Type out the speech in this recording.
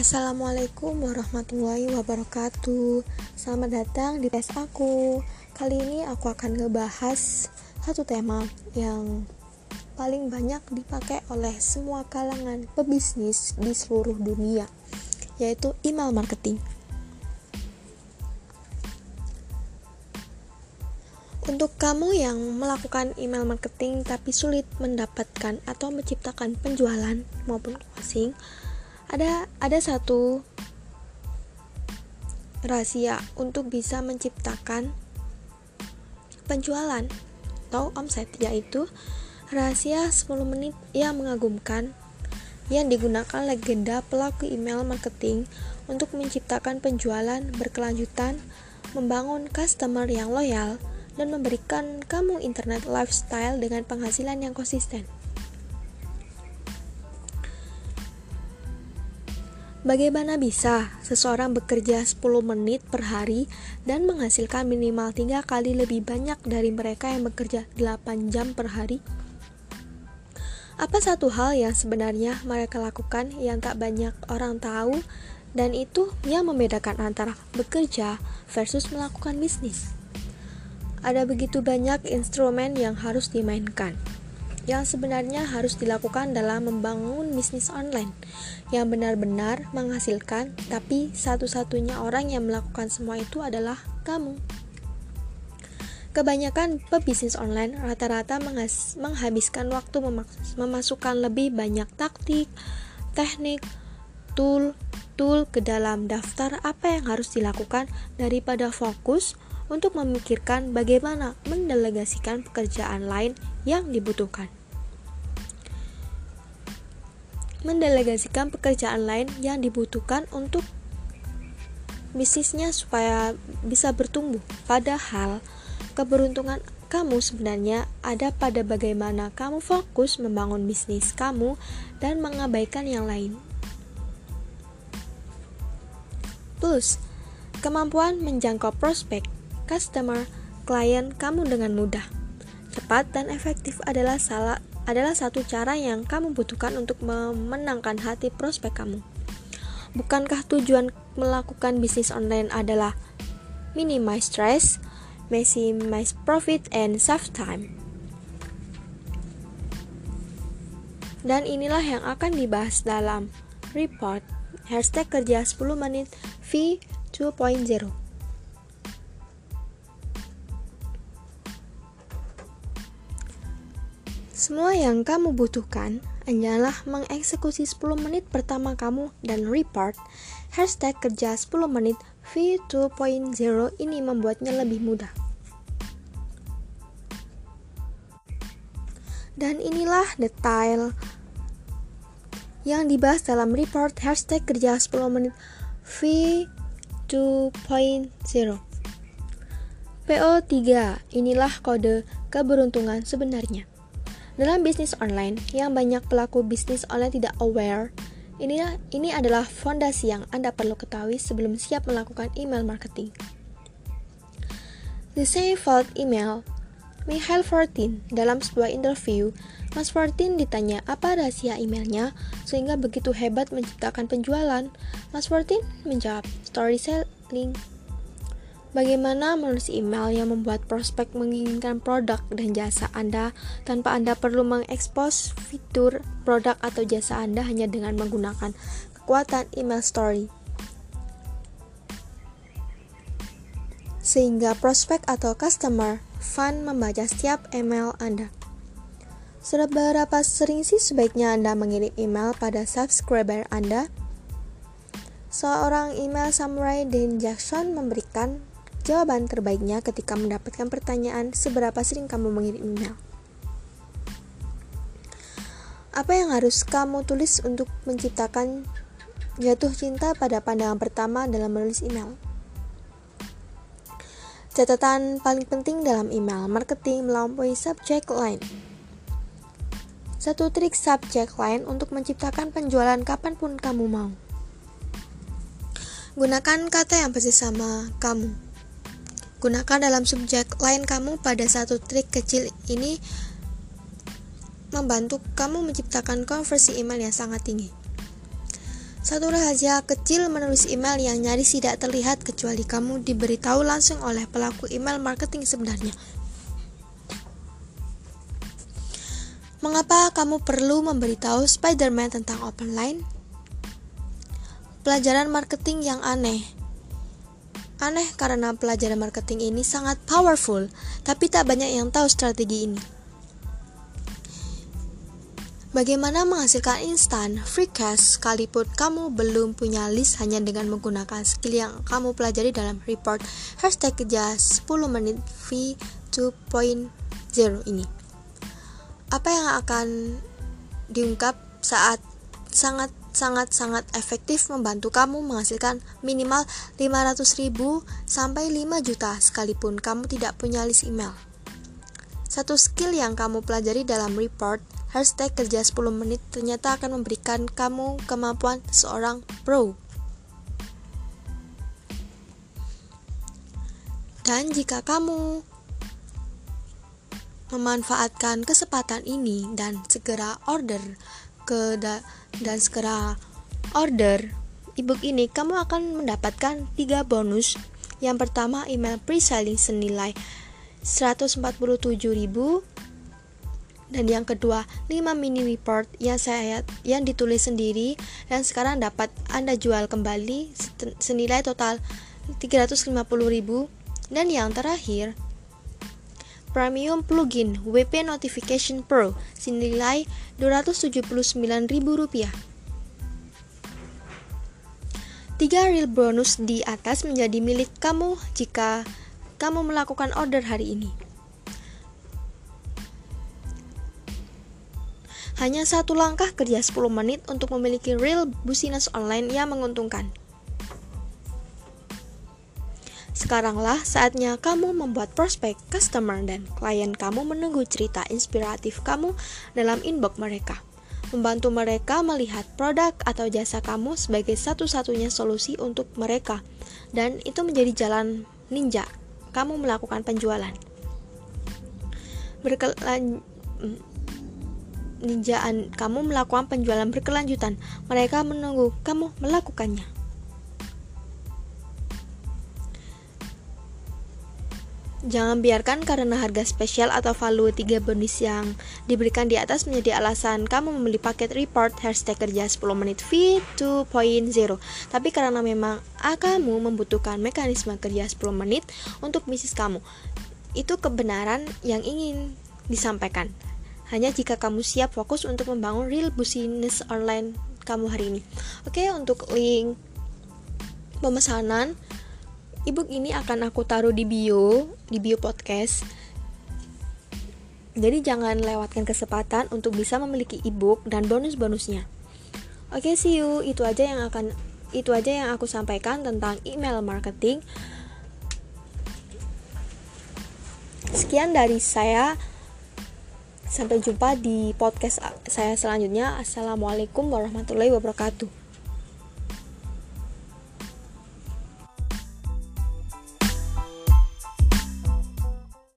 Assalamualaikum warahmatullahi wabarakatuh. Selamat datang di tes aku. Kali ini aku akan ngebahas satu tema yang paling banyak dipakai oleh semua kalangan pebisnis di seluruh dunia Yaitu email marketing. Untuk kamu yang melakukan email marketing tapi sulit mendapatkan atau menciptakan penjualan maupun closing, ada ada satu rahasia untuk bisa menciptakan penjualan atau omset yaitu rahasia 10 menit yang mengagumkan yang digunakan legenda pelaku email marketing untuk menciptakan penjualan berkelanjutan, membangun customer yang loyal, dan memberikan kamu internet lifestyle dengan penghasilan yang konsisten. Bagaimana bisa seseorang bekerja 10 menit per hari dan menghasilkan minimal 3 kali lebih banyak dari mereka yang bekerja 8 jam per hari? Apa satu hal yang sebenarnya mereka lakukan yang tak banyak orang tahu dan itu yang membedakan antara bekerja versus melakukan bisnis? Ada begitu banyak instrumen yang harus dimainkan yang sebenarnya harus dilakukan dalam membangun bisnis online yang benar-benar menghasilkan, tapi satu-satunya orang yang melakukan semua itu adalah kamu. Kebanyakan pebisnis online rata-rata menghabiskan waktu memasukkan lebih banyak taktik, teknik, tool, tool ke dalam daftar apa yang harus dilakukan daripada fokus untuk memikirkan bagaimana mendelegasikan pekerjaan lain yang dibutuhkan. Mendelegasikan pekerjaan lain yang dibutuhkan untuk bisnisnya supaya bisa bertumbuh. Padahal keberuntungan kamu sebenarnya ada pada bagaimana kamu fokus membangun bisnis kamu dan mengabaikan yang lain. Plus, kemampuan menjangkau prospek customer, klien kamu dengan mudah. Cepat dan efektif adalah salah adalah satu cara yang kamu butuhkan untuk memenangkan hati prospek kamu. Bukankah tujuan melakukan bisnis online adalah minimize stress, maximize profit, and save time? Dan inilah yang akan dibahas dalam report hashtag kerja 10 menit V 2.0. Semua yang kamu butuhkan hanyalah mengeksekusi 10 menit pertama kamu dan report hashtag kerja 10 menit V2.0 ini membuatnya lebih mudah. Dan inilah detail yang dibahas dalam report hashtag kerja 10 menit V2.0. PO3, inilah kode keberuntungan sebenarnya. Dalam bisnis online, yang banyak pelaku bisnis online tidak aware, ini, ini adalah fondasi yang Anda perlu ketahui sebelum siap melakukan email marketing. The same fault email Michael Fortin dalam sebuah interview, Mas Fortin ditanya apa rahasia emailnya sehingga begitu hebat menciptakan penjualan. Mas Fortin menjawab, storytelling. Bagaimana menulis email yang membuat prospek menginginkan produk dan jasa Anda tanpa Anda perlu mengekspos fitur produk atau jasa Anda hanya dengan menggunakan kekuatan email story. Sehingga prospek atau customer fun membaca setiap email Anda. Seberapa sering sih sebaiknya Anda mengirim email pada subscriber Anda? Seorang email samurai Dan Jackson memberikan Jawaban terbaiknya ketika mendapatkan pertanyaan seberapa sering kamu mengirim email. Apa yang harus kamu tulis untuk menciptakan jatuh cinta pada pandangan pertama dalam menulis email? Catatan paling penting dalam email marketing melampaui subject line. Satu trik subject line untuk menciptakan penjualan kapan pun kamu mau. Gunakan kata yang persis sama kamu. Gunakan dalam subjek lain kamu pada satu trik kecil ini membantu kamu menciptakan konversi email yang sangat tinggi. Satu rahasia kecil menulis email yang nyaris tidak terlihat kecuali kamu diberitahu langsung oleh pelaku email marketing sebenarnya. Mengapa kamu perlu memberitahu Spider-Man tentang open line? Pelajaran marketing yang aneh. Aneh karena pelajaran marketing ini sangat powerful, tapi tak banyak yang tahu strategi ini. Bagaimana menghasilkan instan free cash sekalipun kamu belum punya list hanya dengan menggunakan skill yang kamu pelajari dalam report hashtag kerja 10 menit V2.0 ini. Apa yang akan diungkap saat sangat sangat sangat efektif membantu kamu menghasilkan minimal 500 ribu sampai 5 juta sekalipun kamu tidak punya list email. Satu skill yang kamu pelajari dalam report hashtag kerja 10 menit ternyata akan memberikan kamu kemampuan seorang pro. Dan jika kamu memanfaatkan kesempatan ini dan segera order ke da dan segera order ebook ini, kamu akan mendapatkan tiga bonus. Yang pertama, email pre-selling senilai 147.000 dan yang kedua 5 mini report yang saya yang ditulis sendiri dan sekarang dapat Anda jual kembali senilai total 350.000 dan yang terakhir Premium Plugin WP Notification Pro senilai Rp279.000. Tiga real bonus di atas menjadi milik kamu jika kamu melakukan order hari ini. Hanya satu langkah kerja 10 menit untuk memiliki real business online yang menguntungkan. Sekaranglah saatnya kamu membuat prospek, customer, dan klien kamu menunggu cerita inspiratif kamu dalam inbox mereka. Membantu mereka melihat produk atau jasa kamu sebagai satu-satunya solusi untuk mereka. Dan itu menjadi jalan ninja kamu melakukan penjualan. Berkelan ninjaan kamu melakukan penjualan berkelanjutan. Mereka menunggu kamu melakukannya. Jangan biarkan karena harga spesial atau value 3 bonus yang diberikan di atas menjadi alasan kamu membeli paket report hashtag kerja 10 menit V2.0 Tapi karena memang kamu membutuhkan mekanisme kerja 10 menit untuk bisnis kamu Itu kebenaran yang ingin disampaikan hanya jika kamu siap fokus untuk membangun real business online kamu hari ini. Oke, untuk link pemesanan ebook ini akan aku taruh di bio, di bio podcast. Jadi jangan lewatkan kesempatan untuk bisa memiliki ebook dan bonus-bonusnya. Oke, see you. Itu aja yang akan itu aja yang aku sampaikan tentang email marketing. Sekian dari saya. Sampai jumpa di podcast saya selanjutnya. Assalamualaikum warahmatullahi wabarakatuh.